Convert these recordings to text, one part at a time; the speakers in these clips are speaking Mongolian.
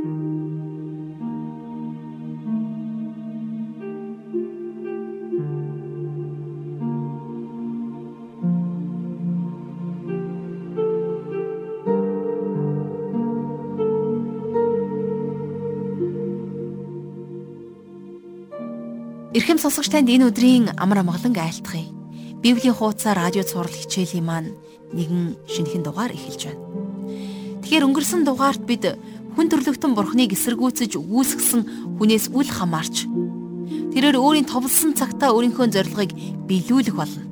Ирхэм сонсогч танд энэ өдрийн амар амгалан айлтгая. Библийн хуудасаар радио цаурал хичээлийн маань нэгэн шинэхэн дугаар эхэлж байна. Тэгэхээр өнгөрсөн дугаарт бид хүн төрлөختөн бурхныг эсэргүүцэж үүсгэсэн хүнээс үл хамаарч тэрээр өөрийн товлсон цагтаа өөрийнхөө зорилгыг биелүүлэх болно.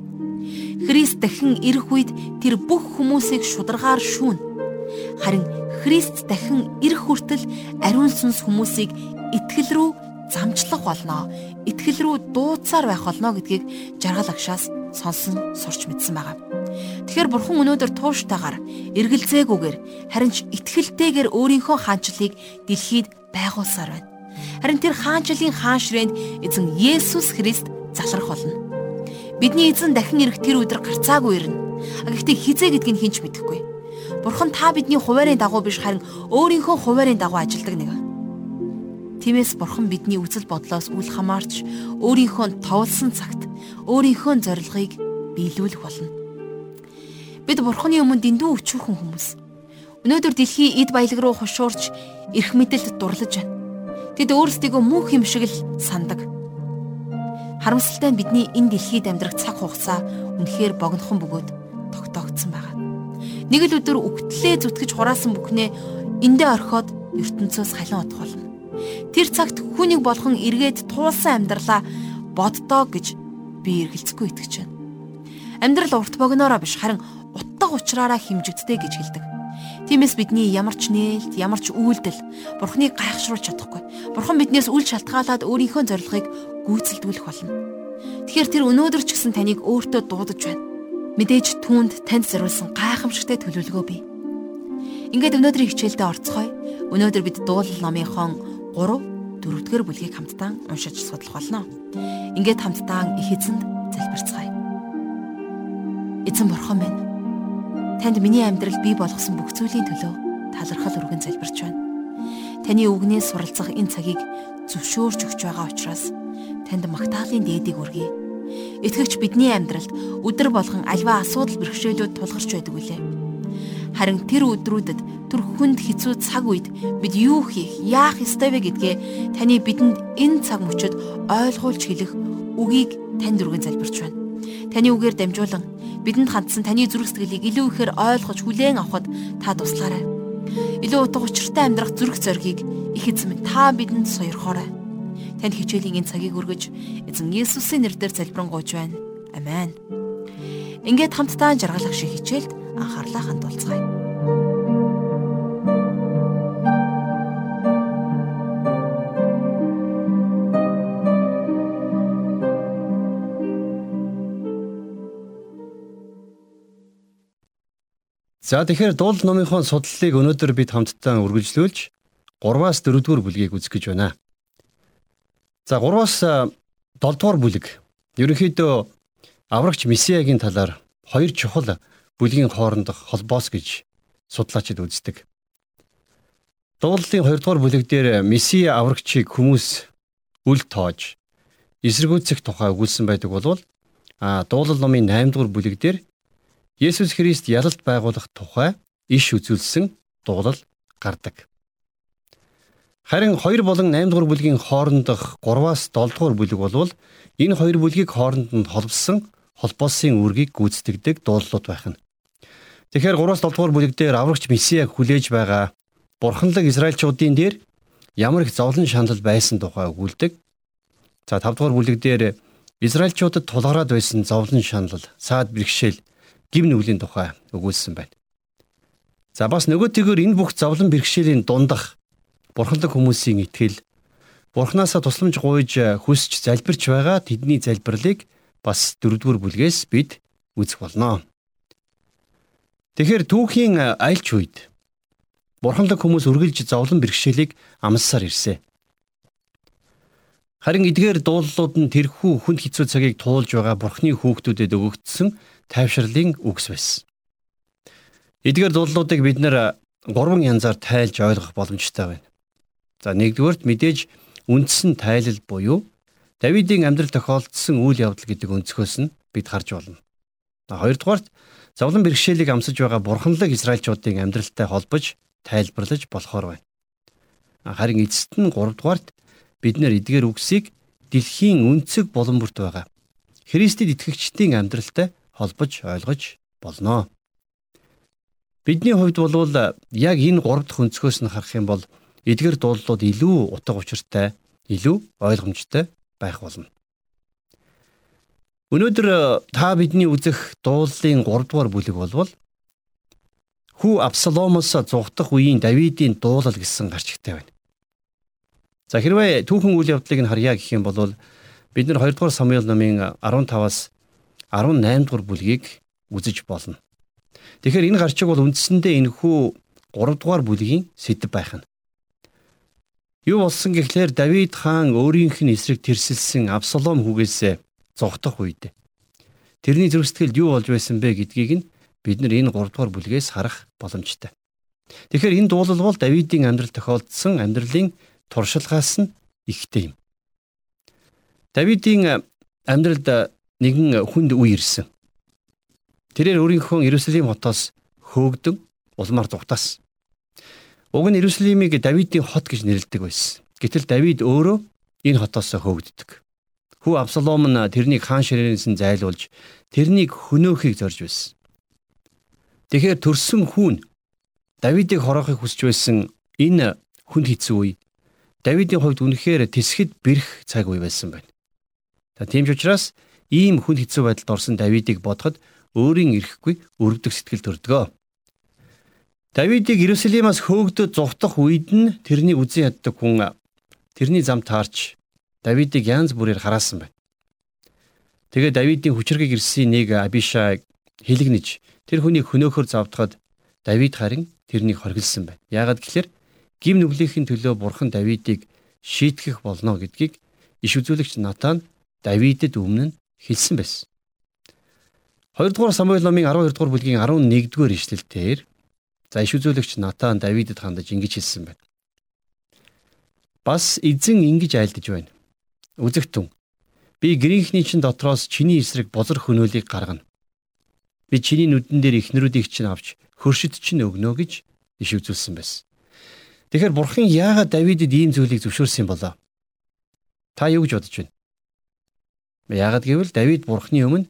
Христ дахин ирэх үед тэр бүх хүмүүсийг шударгаар шүүн. Харин Христ дахин ирэх хүртэл ариун сүнс хүмүүсийг итгэл рүү замчлах болно. Итгэл рүү дууцаар байх болно гэдгийг жаргал агшаас сонсон сурч мэдсэн байгаа. Тэгэхээр бурхан өнөөдөр тууштайгаар эргэлзээгүйгээр харин ч итгэлтэйгээр өөрийнхөө хаанчлалыг дэлхийд байгуулсаар байна. Харин тэр хаанчлалын хаан ширээнд эзэн Есүс Христ залрах болно. Бидний эзэн дахин ирэх тэр өдөр гарцаагүй ирнэ. Гэхдээ хизээ гэдгийг хинч мэдэхгүй. Бурхан та бидний хуваарийн дагуу биш харин өөрийнхөө хуваарийн дагуу ажилдаг нэг. Тиймээс бурхан бидний үзэл бодлоос үл хамаарч өөрийнхөө товлсон цагт өөрийнхөө зорилгыг биелүүлэх болно. Бид бурханы өмнө дэндүү өчүүхэн хүмүүс. Өнөөдөр дэлхий эд баялаг руу хушуурч эрх мэдэлд дурлаж байна. Тэд өөрсдийгөө мөнх юм шиг л сандаг. Харамсалтай нь бидний энэ дэлхийд амьдрах цаг хугацаа үнэхээр богинохон бөгөөд тогтоогдсон байгаа. Нэг л өдөр үгтлээ зүтгэж хураасан бүхнээ эндээ орхиод ертөнцөөс халин утх болно. Тэр цагт хүнийг болгон эргээд туулсан амьдралаа боддоо гэж би эргэлзэхгүй итгэж байна. Амьдрал урт богиноороо биш харин утга учраараа химжигддэг гэж хэлдэг. Тиймээс бидний ямар ч нээлт, ямар ч үйлдэл Бурхныг гайхшруулж чадахгүй. Бурхан биднээс үл шалтгаалаад өөрийнхөө зорилгыг гүйцэлдүүлэх болно. Тэгэхээр тэр өнөөдөр ч гэсэн таныг өөртөө дуудаж байна. Мэдээж түүнд танд зориулсан гайхамшигтай төлөвлөгөө бий. Ингээд өнөөдрийн хичээлдээ орцгоё. Өнөөдөр бид дуулал номынхон 3 4-р бүлгийг хамтдаа уншиж судлах болно. Ингээд хамтдаа их эзэнд залбирцгаая. Эзэн бурхан минь танд миний амьдрал бий болгосон бүх зүйлийн төлөө талархал өргөн залбирч байна. Таны үгнээс суралцах энэ цагийг зөвшөөрч өгч байгаа учраас танд магтаалын дээдийг өргөе. Итгэгч бидний амьдралд өдөр болгон альва асуудал бэрхшээлүүд тулгарч байдаг үлээ. Харин тэр өдрүүдэд түр хүнд хэцүү цаг үед бид юу хийх, яах ёстой вэ гэдгээ таны бидэнд энэ цаг мөчид ойлгуулж хэлэх үгийг танд өргөн залбирч байна. Таны үгээр дамжуулан бидэнд хандсан таны зүрх сэтгэлийг илүү ихээр ойлгож хүлээн авахд та туслаарай. Илүү утга учиртай амьдрах зүрх зоригийг их эзэм та бидэнд сойрхоорой. Танд хичээлийн энэ цагийг өргөж эзэн Есүсийн нэрээр залбирanгуйж байна. Амен. Ингээд хамтдаа жаргалах шиг хичээлд анхаарлаа хандуулцгаая. За тэгэхээр дуул номынхон судлалыг өнөөдөр бид хамтдаа үргэлжлүүлж 3-аас 4-р бүлгийг үзэх гэж байна. За 3-аас 7-р бүлэг ерөнхийдөө аврагч месиагийн талаар хоёр чухал бүлгийн хоорондох холбоос гэж судлаачид үздэг. Дуулалын 2-р бүлэг дээр месиа аврагчийг хүмүүс үл тоож эсэргүүцэх тухай өгүүлсэн байдаг болвол а дуулал номын 8-р бүлэг дээр Есүс Христ ялалт байгуулах тухай иш үзүүлсэн дуулал гардаг. Харин 2 болон 8 дугаар бүлгийн хоорондох 3-аас 7 дугаар бүлэг болвол энэ хоёр бүлгийг хооронд нь холбосон холбоосын үргийг гүйцэтгэдэг дуулууд байх нь. Тэгэхээр 3-аас 7 дугаар бүлэг дээр аврагч Месиаг хүлээж байгаа бурханлаг Израильчуудын дээр ямар их зовлон шанал байсан тухай өгүүлдэг. За 5 дугаар бүлэг дээр Израильчуудад тулгараад байсан зовлон шанал, саад бэрхшээл гим нүглийн тухай өгүүлсэн байна. За бас нөгөө тэгөр энэ бүх зовлон бэрхшээлийн дундах бурханлаг хүмүүсийн итгэл бурхнаасаа тусламж гуйж хүсч залбирч байгаа тэдний залбирлыг бас дөрөвдүгээр бүлгээс бид үзэх болно. Тэгэхээр түүхийн айлч үед бурханлаг хүмүүс үргэлж зовлон бэрхшээлийг амссаар ирсэн. Харин эдгээр дуулууд нь тэрхүү хүнд хэцүү цагийг туулж байгаа бурхны хүүхдүүдэд өгөгдсөн тайвшрлын үгс байсан. Эдгээр дуулуудыг бид нэр гурван янзаар тайлж ойлгох боломжтой байна. За нэгдүгээрт мэдээж үндсэн тайлал буюу Давидын амьдрал тохиолдсон үйл явдал гэдэг өнцгөөс нь бид харж болно. Хоёрдугаарт зовлон бэрхшээлийг амсаж байгаа бурханлаг Израильчуудын амьдралтай холбож тайлбарлаж болохоор байна. Харин эцэст нь гуравдугаарт бид нэр эдгээр үгсийг дэлхийн үнцэг болон бүрт байгаа Христэд итгэгчдийн амьдралтай холбож ойлгож болно. Бидний хувьд бол яг энэ гурав дахь өнцгөөс нь харах юм бол эдгээр дуулууд илүү утга учиртай, илүү ойлгомжтой байх болно. Өнөөдөр э, та бидний үзэх дуулын 3 дугаар бүлэг болвол хүү Абсаломоос зугтах үеийн Давидын дуулал гэсэн гарчигтай байна. За хэрвээ түүхэн үйл явдлыг нь харьяа гэх юм бол бид нар 2 дугаар Самуэль номын 15-аас 18 дугаар бүлгийг үзэж болно. Тэгэхээр энэ гарчиг бол үндсэндээ энэ хүү 3 дугаар бүлгийн сэдв байх нь. Юу болсон гэхлээр Давид хаан өөрийнх нь эсрэг тэрсэлсэн Абсалом хүүгээс зогтох үед тэрний зөрсдгөлд юу болж байсан бэ гэдгийг нь бид нар энэ 3 дугаар бүлгээс харах боломжтой. Тэгэхээр энэ дуулал бол Давидын амьдрал тохиолдсон амьдралын туршлагаас нь ихтэй юм. Давидын амьдралд нэгэн хүнд үе ирсэн. Тэрээр өөрийнхөө Иерусалим хотоос хөөгдөн улмаар дугтаасан. Уг нь Иерусалимыг Давидын хот гэж нэрлэдэг байсан. Гэтэл Давид өөрөө энэ хотоос хөөгддөг. Хүү Абсалом нь тэрнийг хаан ширээнээс нь зайлуулж тэрнийг хөнөөхийг зорж байсан. Тэгэхээр төрсөн хүүн Давидыг хороохыг хүсэж байсан энэ хүнд хэцүү үе Давидын хувьд үнэхээр тэсгэд бэрх цаг үе байсан байна. За тийм ч учраас ийм хүнд хэцүү байдалд орсон Давидыг бодоход өөрийн ирэхгүй өрөвдөг сэтгэл төрдгөө. Давидыг Иерусалимаас хөөгдөд зугтах үед нь тэрний үзэн яддаг хүн тэрний зам таарч Давидыг янз бүрээр хараасан байна. Тэгээ Давидын хүчрхэг ирсэн нэг Абишаг хэлэгнэж тэр хүнийг хөнөөхөр завдахад Давид харин тэрнийг хоригдсан байна. Яагаад гэвэл гим нүглийнхэн төлөө бурхан Давидыг шийтгэх болно гэдгийг иш үзүүлэгч Натан Давидэд өмнө хэлсэн байсан. 2 дугаар Самуэль номын 12 дугаар бүлгийн 11 дугаар ишлэлээр За иш үзүүлэгч Натан Давидэд хандаж ингэж хэлсэн байна. Бас эзэн ингэж айлдаж байна. Үзэгтэн би грийнхний чин дотроос чиний эсрэг бозор хөнөөлийг гаргана. Би чиний нүдэн дээр ихнэрүүдийг чинь авч хөршид чинь өгнө гэж иш үзүүлсэн байсан. Тэгэхээр бурхан яагаад Давидэд ийм зүйлийг зөвшөөрсөн болоо? Та юу гэж бодож байна? Яагаад гэвэл Давид бурханы өмнө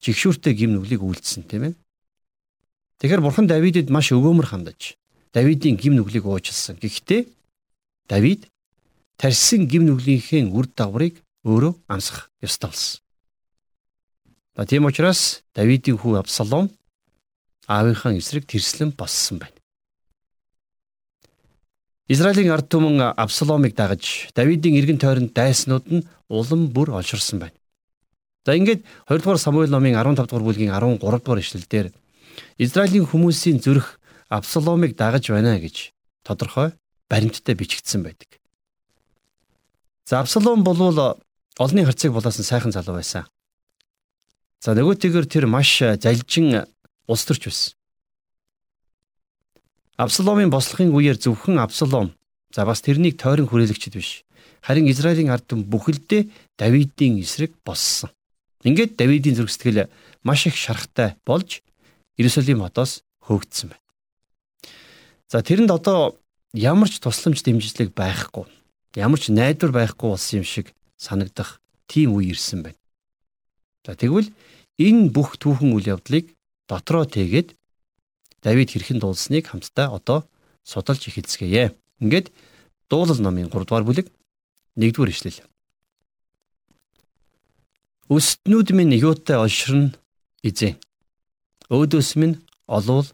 жигшүүртэй гим нүглийг үйлдсэн тийм ээ. Тэгэхээр бурхан Давидэд маш өгөөмөр хандаж Давидын гим нүглийг уучлсан. Гэхдээ Давид тарьсан гим нүглийнхээ үр дагаврыг өөрөө амсах ёстой болсон. За тийм учраас Давидын хүү Абсалом аавынхаа эсрэг тэрслэн боссон байна. Израилийн ард түмэн Абсаломыг дагаж Давидын эргэн тойронд дайснууд нь улам бүр олширсан байна. За ингээд 2 дугаар Самуэль номын 15 дугаар бүлгийн 13 дугаар ишлэлдэр Израилийн хүмүүсийн зүрх Абсаломыг дагаж байна гэж тодорхой баримттай бичигдсэн байдаг. За Абсалом болвол олонний харцыг булаасан сайхан залуу байсан. За нөгөөтэйгэр тэр маш залжин улс төрч байсан. Абсаломын бослохын үеэр зөвхөн Абсалом за бас тэрнийг тойрон хүрээлэгчд биш. Харин Израилийн ард түмэн бүхэлдээ Давидын эсрэг боссон. Ингээд Давидын зүрхсэтгэл маш их шарахтай болж Иерусалим хотоос хөөгдсөн байна. За тэрэнд одоо ямар ч тусламж дэмжлэг байхгүй, ямар ч найдвар байхгүй болсон юм шиг санагдах тийм үе ирсэн байна. За тэгвэл энэ бүх түүхэн үйл явдлыг дотроо тэгээд Давид хэрхэн дуулсныг хамтдаа одоо судалж эхэлцгээе. Ингээд дуулал номын 3 дугаар бүлэг 1 дугаар ишлэл. Өстнүүд минь юутай олширн эзэн өөдөөс минь олвол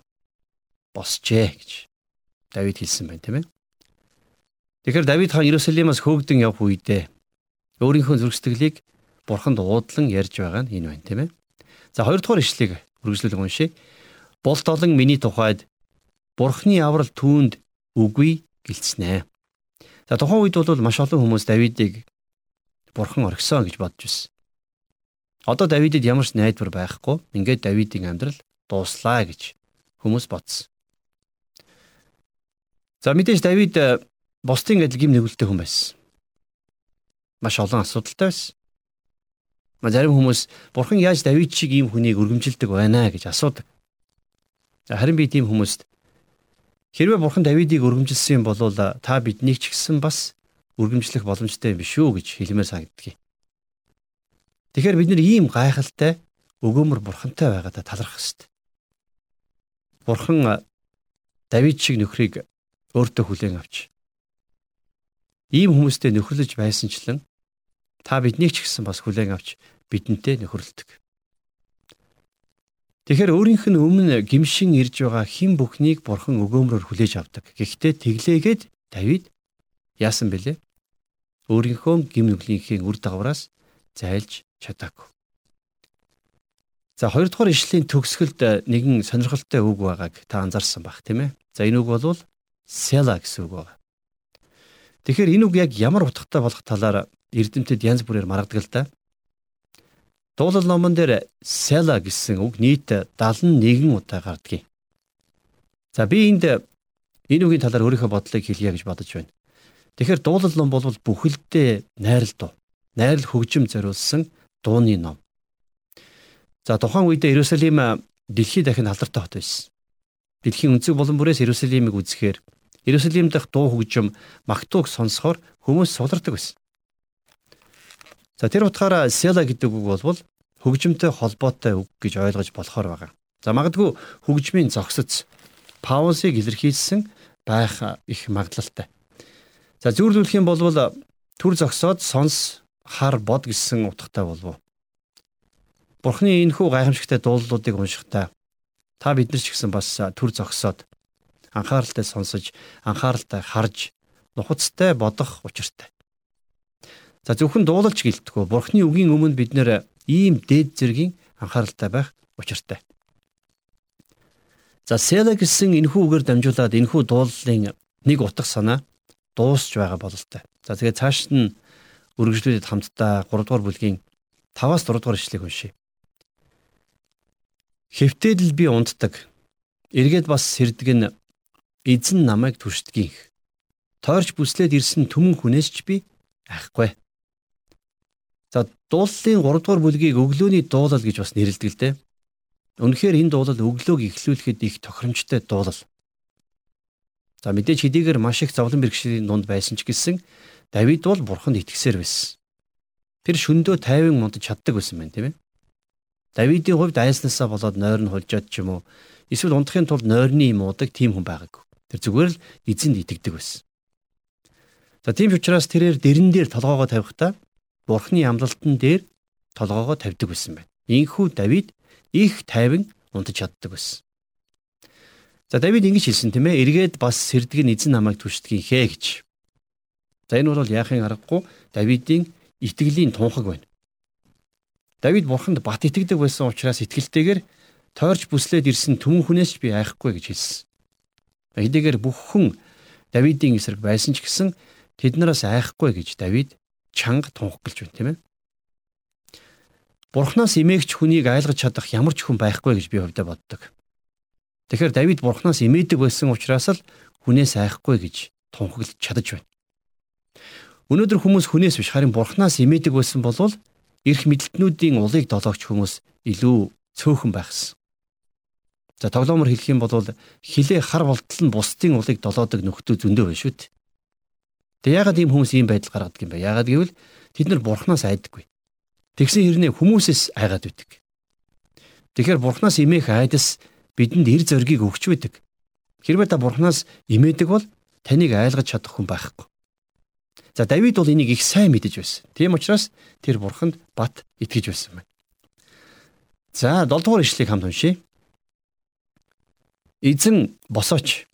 босжээ гэж Давид хэлсэн байна тийм ээ. Тэгэхээр Давид хаан Иерусалимаас хөөгдөн явх үедээ өөрийнхөө зүрхсэтгэлийг бурханд уудлан ярьж байгаа нь энэ байна тийм ээ. За хоёрдугаар ишлэгийг үргэлжлүүлэн уншъя. Болт олон миний тухайд бурхны аврал түүнд үгүй гэлцнэ. За тухайн үед бол маш олон хүмүүс Давидыг бурхан орхисон гэж бодож байсан. Одоо Давидэд ямар ч найдвар байхгүй. Ингээд Давидын амьдрал дууслаа гэж хүмүүс бодсон. За мэдээж Давид э, бусдын адил гим нэгүүлтэй хүн байсан. Маш олон асуудалтай байсан. Ма зарим хүмүүс бурхан яаж Давид шиг ийм хүнийг өргөмжилдэг байна гэж асуудаг. Харин би тийм хүмүүст хэрвээ бурхан Давидыг өргөмжилсэн юм бол та биднийг ч гэсэн бас өргөмжлөх боломжтой юм биш үү гэж хэлмээр санагддаг. Тэгэхээр бид нар ийм гайхалтай өгөөмөр бурхантай байгаадаа талархах ёстой. Бурхан Давид шиг нөхрийг өөртөө хүлээн авч ийм хүмүүстэй нөхөрлөж байсанчлан та биднийг ч гэсэн бас хүлээн авч бидэнтэй нөхөрлөдөг. Тэгэхээр өөрийнх нь өмнө гимшин ирж байгаа хэн бүхнийг бурхан өгөөмрөөр хүлээж авдаг. Гэхдээ тэглээгээд Давид яасан бэлээ? Өөрийнхөө гим нүглийнхээ үр дагавраас зайлж чадаагүй. За хоёрдугаар ишлэлийн төгсгөлд нэгэн сонирхолтой үг байгааг та анзаарсан бах тийм ээ. За энэ үг бол села гэсэн үг байна. Тэгэхээр энэ үг яг ямар утгатай болох талаар эрдэмтэд янз бүрээр маргадаг л да. Дуулал номон дээр Села гэсэн үг нийт 71 удаа гардаг юм. За би энд энэ үгийн талаар өөрийнхөө бодлыг хэлье гэж бодож байна. Тэгэхээр дуулал ном бол бүхэлдээ найрал дуу. Найрал хөгжим зориулсан дууны ном. За тухайн үедээ Иерусалим дэлхийд дахин алдартай хот байсан. Дэлхийн өнцөг болон бүрээс Иерусалимыг үзэхээр Иерусалим дахь дуу хөгжим магтууг сонсохоор хүмүүс сулардаг байсан. За тэр утгаараа села гэдэг үг бол хөгжимтэй холбоотой үг гэж ойлгож болохоор байгаа. За магадгүй хөгжмийн зогсоц Паулсыг илэрхийлсэн байх их магадлалтай. За зөвлөх юм бол төр зогсоод сонс хар бод гэсэн утгатай болов. Бурхны энэхүү гайхамшигтай дуулуудыг уншихдаа та бид нар ч гэсэн бас төр зогсоод анхааралтай сонсож, анхааралтай харж, нухацтай бодох учиртай. За зөвхөн дуулалж гэлтгүү. Бурхны үгийн өмнө бид нэр ийм дээд зэргийн анхааралтай байх учиртай. За Села гэсэн энэхүү үгээр дамжуулаад энэхүү дуулалын нэг утга санаа дуусч байгаа бололтой. За тэгээд цааш нь үргэлжлүүлээд хамтдаа 3 дугаар бүлгийн 5-аас 6 дугаар ишлэгийг уншийе. Хэвтээд л би унтдаг. Эргээд бас сэрдэг нь эзэн намайг түршдгийх. Тойрч бүслээд ирсэн түмэн хүнээс ч би айхгүй. За дууллын 3 дугаар бүлгийг өглөөний дуулал гэж бас нэрлэдэг л дээ. Үнэхээр энэ дуулал өглөөг эхлүүлэхэд их тохиромжтой дуулал. За мэдээж хэдийгээр маш их зовлон бэрхшээлийн дунд байсан ч гэсэн Давид бол бурханд итгэсээр байсан. Тэр шөндөө тайван мундаж чаддаг байсан байна тийм ээ. Давидын хувьд айснасаа болоод нойр нь хулжаад ч юм уу эсвэл унтахын тулд нойрны юм уудаг тийм хүн байгаагүй. Тэр зүгээр л эзэнд итгэдэг байсан. За тийм ч учраас тэрээр дэрэн дээр толгоогоо тавихтаа Бурхны амлалтан дээр толгоогоо тавьдаг байсан байна. Инхүү Давид их тайван унтаж чаддаг байсан. За Давид ингэж хэлсэн тийм ээ эргээд бас сэрдэг нь эзэн намайг түшдгийхээ гэж. За энэ бол яахын аргагүй Давидын итгэлийн тунхаг байна. Давид бурханд бат итгэдэг байсан учраас итгэлтэйгээр тойрч бүслээд ирсэн түмэн хүнээс би айхгүй гэж хэлсэн. Хэдийгээр бүх хүн Давидын эсрэг байсан ч гэсэн тэднээс айхгүй гэж Давид чанга тунх гэлж байна тийм ээ. Бурханаас имээгч хүнийг айлгаж чадах ямар ч хүн байхгүй гэж би хувьдаа боддог. Тэгэхээр Давид Бурханаас имээдэг байсан учраас л хүнээс айхгүй гэж тунхаглаж чадаж байна. Өнөөдөр хүмүүс хүнээс биш харин Бурханаас имээдэг байсан бол эрх мэдлтнүүдийн улыг долоогч хүмүүс илүү цөөхөн байхсан. За тоглоомор хэлэх юм бол хилээ хар болтол нь бусдын улыг долоодог нөхдөө зөндөө байна шүү дээ. Тэгээ яагаад ийм хүмүүс ийм байдал гаргадаг юм бэ? Яагаад гэвэл тэд нар бурхнаас айдаггүй. Тэгсэн хэрнээ хүмүүсээс айгаад байдаг. Тэгэхээр бурхнаас имэх айдас бидэнд эр зоригийг өгч байдаг. Хэрвээ та бурхнаас имээдэг бол таныг айлгаж чадах хүн байхгүй. За Давид бол энийг их сайн мэдэж байсан. Тийм учраас тэр бурханд бат итгэж байсан байна. За 7 дугаар ишлэгийг хамт уншийе. Эзэн босооч.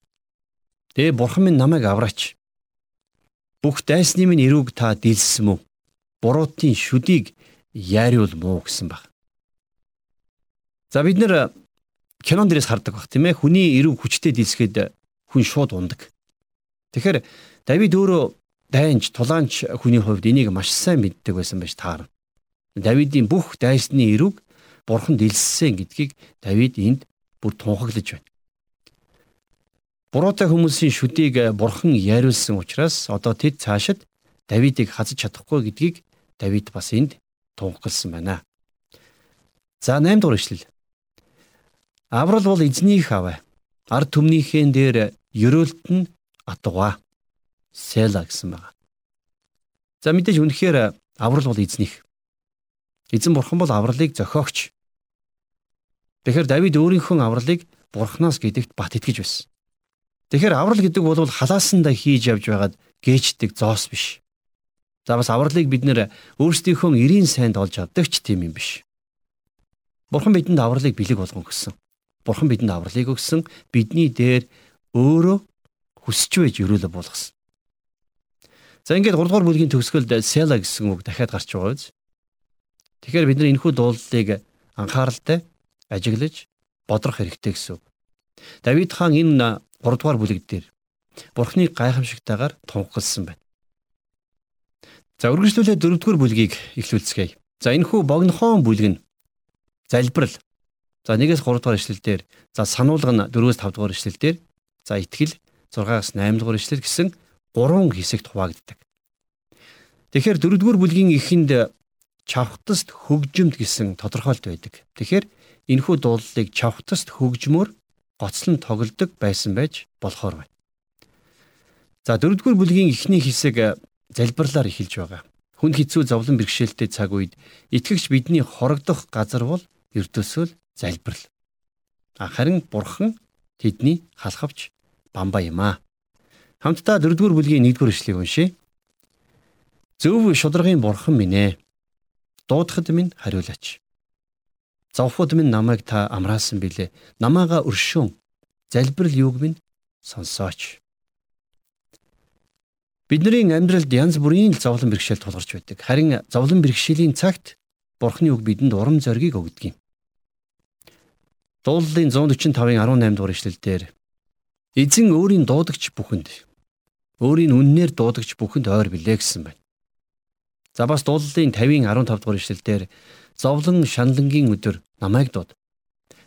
Тэгээ бурхан минь намайг авраач. Бүх дайсны минь эрүүг та дийлсэн мүү? Буруутын шүдийг яариул муу гэсэн баг. За бид нэр кинон дээрээс хардаг баг тийм ээ хүний эрүүг хүчтэй дийлсгээд хүн шууд ундаг. Тэгэхээр Давид өөрөө дайнч тулаанч хүний хувьд энийг маш сайн мэддэг байсан байж таарна. Давидын бүх дайсны эрүүг бурхан дийлсэн гэдгийг Давид энд бүр тунхаглаж байна. Буруутай хүмүүсийн шүдийг бурхан яриулсан учраас одоо тэд цаашид Давидыг хазаж чадахгүй гэдгийг Давид бас энд тунхагласан байна. За 8 дугаар ишлэл. Аврал бол эзнийх аваа. Ард түмнийхэн дээр ерөөлт нь атгаа. Села гэсэн байна. За мэдээж үнэхээр аврал бол эзнийх. Эзэн бурхан бол авралыг зохиогч. Тэгэхээр Давид өөрийнхөө авралыг бурхнаас гэдэгт бат итгэж байсан. Тэгэхээр аврал гэдэг бол халаасандаа хийж явж байгаад гээждэг зоос биш. За бас авралыг бид нэр өөрсдийнхөө эрийн сайнд олж авдаг ч тийм юм биш. Бурхан бидэнд авралыг бэлэг болгон өгсөн. Бурхан бидэнд авралыг өгсөн бидний дээр өөрөө хүсэж байж өрөөлө болгосон. За ингээд 3 дугаар бүлгийн төгсгөлд села гэсэн үг дахиад гарч байгаа биз. Тэгэхээр бид нар энэхүү дуулалыг анхааралтай ажиглаж бодрох хэрэгтэй гэсэн үг. Давид хаан энэ 3 дугаар бүлэг дээр Бурхны гайхамшигтайгаар тунхагласан байна. За үргэлжлүүлээ 4 дугаар бүлгийг эхлүүлцгээе. За энэ хүү богинохон бүлэг нь залбирал. За 1-ээс 3 дугаар ишлэлдэр за сануулга нь 4-өөс 5 дугаар ишлэлдэр за итгэл 6-аас 8 дугаар ишлэл гэсэн гурван хэсэгт хуваагддаг. Тэгэхээр 4 дугаар бүлгийн эхэнд чавхтаст хөгжимд гэсэн тодорхойлт байдаг. Тэгэхээр энэхүү дуулалыг чавхтаст хөгжмөөр гоцлон тоглодог байсан байж болохоор байна. За дөрөвдүгээр бүлгийн эхний хэсэг э, залбирлаар эхэлж байгаа. Хүн хэцүү зовлон бэрхшээлтэй цаг үед итгэгч бидний хорогдох газар бол ертөсөөл залбирал. Харин бурхан тэдний халахвч бамбаа юм аа. Хамтдаа дөрөвдүгээр бүлгийн нэгдүгээр ишлэгийг уншъя. Зөв шударгын бурхан минь ээ. Дуудахад минь хариулаач. Завхууд минь намайг та амраасан билээ. Намаага өршөөн. Залбирал юуг минь сонсооч. Бидний амьдралд янз бүрийн зовлон бэрхшээл тулгарч байдаг. Харин зовлон бэрхшээлийн цагт Бурхны үг бидэнд урам зориг өгдөг юм. Дуулалын 145-ын 18 дугаар ишлэлдэр эзэн өөрийн дуудагч бүхэнд өөрийн үннээр дуудагч бүхэнд ойр билээ гэсэн байна. За бас дуулалын 50-ын 15 дугаар ишлэлдэр зовлон шаналнгийн өдөр намайг дууд.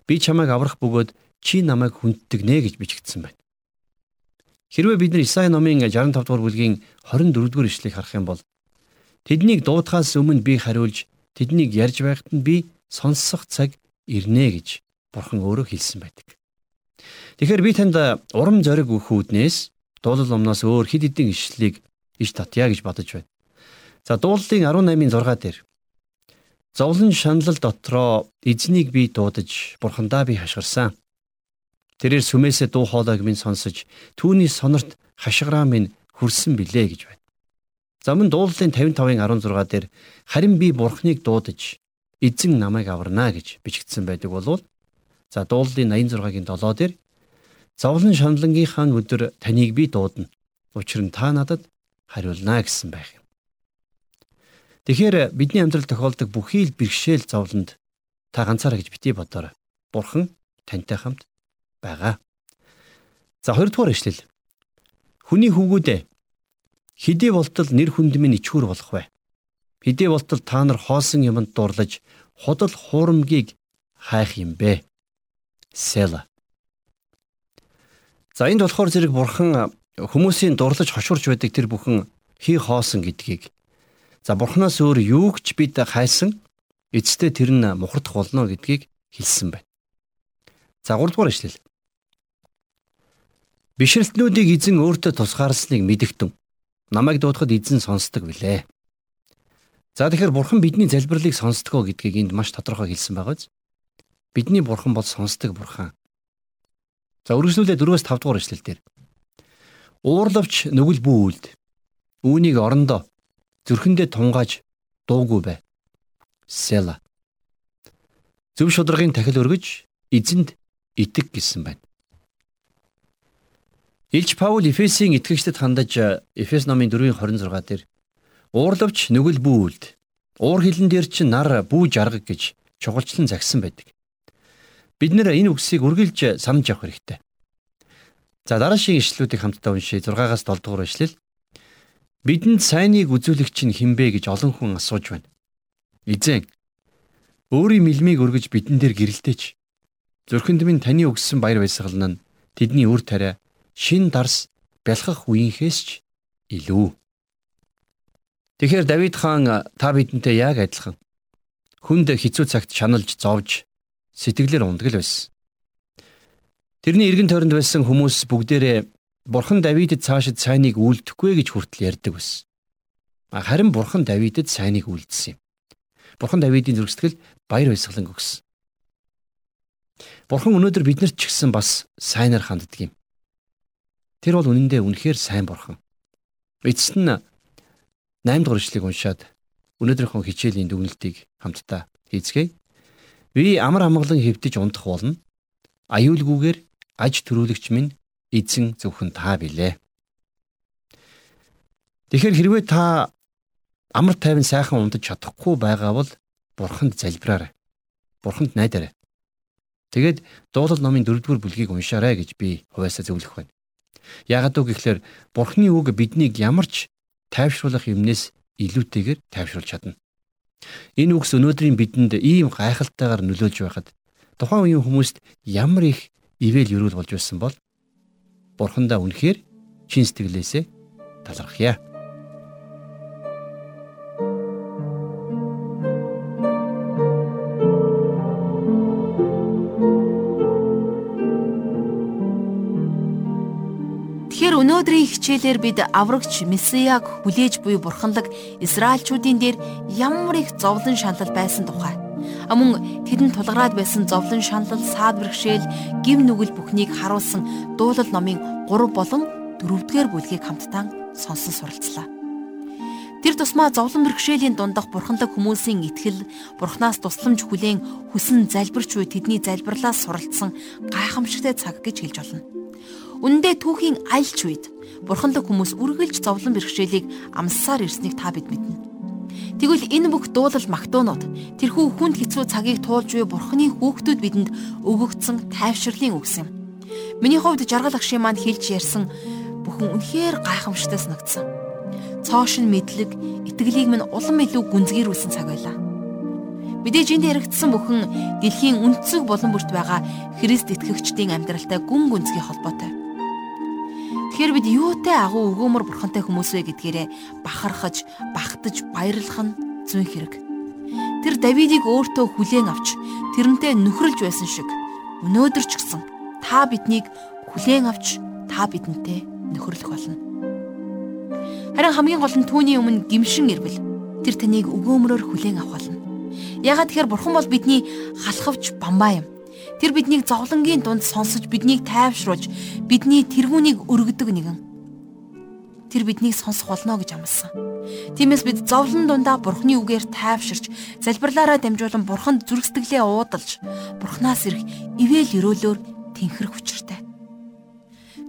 Би чамайг аврах бөгөөд чи намайг хүндтэгнэ гэж бичигдсэн байна. Хэрвээ бид нар Исаи номын 65 дугаар бүлгийн 24 дугаар ишлэгийг харах юм бол тэднийг дуудахаас өмнө би хариулж тэднийг ярьж байхад нь би сонсох цаг ирнэ гэж Бурхан өөрөө хэлсэн байдаг. Тэгэхээр би танд урам зориг өгөх үүднээс дуулал номноос өөр хэд хэдэн ишлэлийг иш татъя гэж бодож байна. За дуулалын 18-ын 6 дээр Зовлон шаналл дотроо эзнийг би дуудаж бурхандаа би хашгирсан. Тэрээр сүмээсээ дуу хоолойг минь сонсож түүний сонорт хашгираа минь хүрсэн билээ гэж байна. Замун дуулалын 55-ын 16 дээр харин би бурхныг дуудаж эзэн намайг аварна гэж бичигдсэн байдаг болвол за дуулалын 86-гийн 7 дээр зовлон шаналнгийнхаа өдөр таныг би дуудана. Учир нь та надад хариулна гэсэн байх юм. Тэгэхээр бидний амьдралд тохиолдог бүхий л бэрхшээл зовлонд та ганцаараа гэж бити бодоорой. Бурхан тантай хамт байгаа. За хоёрдугаар ишлэл. Хүний хөвгүүдээ хидий болтол нэр хүнд минь ичхүр болох вэ? Хидий болтол та нар хоосон юмд дурлаж худал хуурамгийг хайх юм бэ? Села. За энд болохоор зэрэг бурхан хүмүүсийн дурлаж хошуурч байдаг тэр бүхэн хий хоосон гэдгийг За бурхнаас өөр юу ч бид хайсан эцэстээ тэр нь мухардах болно гэдгийг хэлсэн байна. За 3 дугаар ишлэл. Бишрэлтнүүдийг эзэн өөртөө тусгаарсныг мэдэгтэн намайг дуудахад эзэн сонсдог билээ. За тэгэхээр бурхан бидний залбирлыг сонсдгоо гэдгийг энд маш тодорхой хэлсэн байгаа биз? Бидний бурхан бол сонсдог бурхан. За үргэлжлүүлээ 4-5 дугаар ишлэлдэр. Уурлавч нүгэл бүү үлд. Үүнийг орондоо зүрхэндээ тунгааж дуугүй бай. Села. Зөв шударгын тахил өргөж эзэнд итэг гэсэн байна. Илч Паул Эфесийн итгэгчдэд хандаж Эфес номын 4:26 дээр уурлавч нүгэл бүүлд уур хилэн дээр чинь нар бүү жаргаг гэж чухалчлан загсан байдаг. Бид нэр энэ үгсийг үргэлж санаж явах хэрэгтэй. За дараагийн ишлүүдийг хамтдаа уншъя 6-аас 7 дугаар ишлэл. Бидэнд сайныг үзүүлэгч нь хинбэ гэж олон хүн асууж байна. Эзэн өөрийн мэлмийг өргөж бидэн дээр гэрэлтээч. Зүрхэнд минь таны өгсөн баяр баясгал нь тэдний үр тариа шин дарс бялхах үеийнхээс ч илүү. Тэгэхээр Давид хаан та бидэнтэй яг адилхан хүнд хизүү цагт шаналж зовж сэтгэлээр ундгал байсан. Тэрний эргэн тойронд байсан хүмүүс бүгдээрээ Бурхан Давидэд цаашид сайныг үлдэхгүй гэж хүртэл ярьдаг байсан. Харин Бурхан Давидэд сайныг үлдсэн юм. Бурхан Давидын зөргсгөл баяр баясгалан өгсөн. Бурхан өнөөдөр биднэрт ч гэсэн бас сайнаар ханддаг юм. Тэр бол үнэндээ үнэхээр сайн бурхан. Эцэст нь 8 дугаар ишлэгийг уншаад өнөөдрийнхөө хичээлийн дүгнэлтийг хамтдаа хийцгээе. Би амар амгалан хэвдэж унтах болно. Аюулгүйгээр аж төрүүлэгч минь эзэн зөвхөн та билээ. Тэгэхээр хэрвээ та амар тайван сайхан унтаж чадахгүй байгаа бол бурханд залбираарай. Бурханд найдаарай. Тэгээд дуулал номын 4-р бүлгийг уншаарай гэж би хуваасаа зөвлөх байна. Яагаад үг гэхээр Бурхны үг биднийг ямар ч тайвшруулах юмнээс илүүтэйгээр тайвшруулж чадна. Энэ үгс өнөөдрийн бидэнд ийм гайхалтайгаар нөлөөлж байхад тухайн үеийн хүмүүст ямар их ивэл юрүүл болж байсан бол Бурхандаа үнэхээр чин сэтгэлээсээ талархъя. Өнөөдрийн хичээлээр бид аврагч Месияг хүлээж буй бурханлаг Израильчүүдийн дээр ямар их зовлон шаналл байсан тухай. Амун тэдэнд тулгараад байсан зовлон шаналл, саад бэрхшээл, гим нүгэл бүхнийг харуулсан дуулал номын 3 болон 4-р бүлгийг хамтдаа сонсон суралцлаа. Тэр тусмаа зовлон бэрхшээлийн дундах бурханлаг хүмүүсийн итгэл, бурхнаас тусламж хүлээн хүсэн залбирч буй тэдний залбирлаас суралцсан гайхамшигтай цаг гэж хэлж болно. Үндэ түүхийн альч үед бурханлаг хүмүүс үргэлж зовлон бэрхшээлийг амссаар ирснийг та бид мэднэ. Тэгвэл энэ бүх дуулал магтуунууд тэрхүү хүнд хэцүү цагийг туулж буй бурханы хүүхдүүд бидэнд өгөгдсөн тайвширлын үгс юм. Миний хувьд жаргал агшийн маань хэлж ярьсан бүхэн үнэхээр гайхамшигтай санагдсан. Цоошин мэдлэг, итгэлийг минь улам илүү гүнзгийрүүлсэн цаг байлаа. Мэдээж энд яригдсан бүхэн дэлхийн үндэсэг болон бүрт байгаа Христ итгэгчдийн амьдралтай гүн гүнзгий холбоотой. Тэгэхээр бид юутай агуу өгөөмөр бурхантай хүмүүс вэ гэдгээрээ бахархаж, багтаж, баярлах нь зүүн хэрэг. Тэр Давидыг өөртөө хүлээн авч тэрнтэй нөхрөлж байсан шиг өнөөдөр ч гэсэн та биднийг хүлээн авч та бидэнтэй нөхөрлөх болно. Харин хамгийн гол нь түүний өмнө гимшин ирвэл тэр таныг өгөөмрөөр хүлээн авах болно. Ягаад тэгэхээр бурхан бол бидний халахвч бамбаа юм. Тэр биднийг зовлонгийн дунд сонсож биднийг тайвшруулж бидний тэргүүнийг өргөдөг нэгэн. Тэр биднийг сонсох болно гэж амласан. Тиймээс бид зовлон дундаа Бурхны үгээр тайвширч залбирлаараа дамжуулан Бурханд зүрх сэтгэлээ уудалж Бурханаас ирэх ивэл өрөөлөөр тэнхрэх учиртай.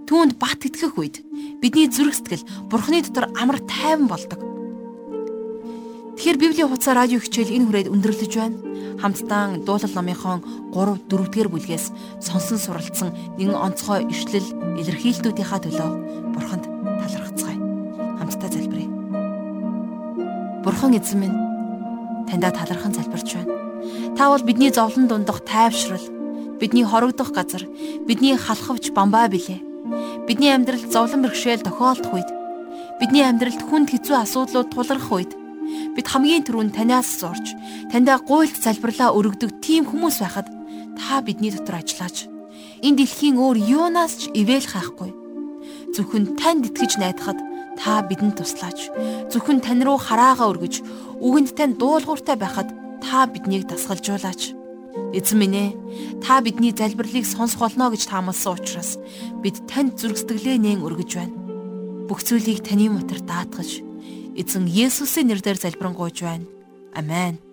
Түүнд бат итгэх үед бидний зүрх сэтгэл Бурхны дотор амар тайван болдог. Тэгэхээр Библийн хуудас радио хичээл энэ хүрээд өндөрлөж байна хамтдаа дуулал номынхон 3 4-р бүлгээс сонсон суралцсан нэгэн онцгой ишлэл илэрхийлтүүдийнхаа төлөө бурханд талархацгаая. Хамтдаа залбирая. Бурхан эзэн минь таньда талархан залбирч байна. Та бол бидний зовлон дундах тайвшрал, бидний хорогдох газар, бидний халахвч бамбаа билээ. Бидний амьдралд зовлон бэрхшээл тохиолдох үед, бидний амьдралд хүнд хэцүү асуудлууд тулгарх үед Бид хамгийн түрүүнд танаас зурж, таньда гуйлт залбирлаа өргөдөг тийм хүмүүс байхад та бидний дотор ажиллаач. Энэ дэлхийн өөр юунаас ч ивэл хайхгүй. Зөвхөн танд итгэж найдахад та бидэнд туслаач. Зөвхөн тань руу хараагаа өргөж, үгэнд тань дуулууртай байхад та биднийг дасгалжуулаач. Эзэн минь ээ, та бидний залбирлыг сонсох болно гэж таамалсан учраас бид танд зүрх сэтгэлээ нээн өргөж байна. Бүх зүйлийг таны мотор даатгаж Эзэн Есүсийн нэрээр залбирanгуйж байна. Амен.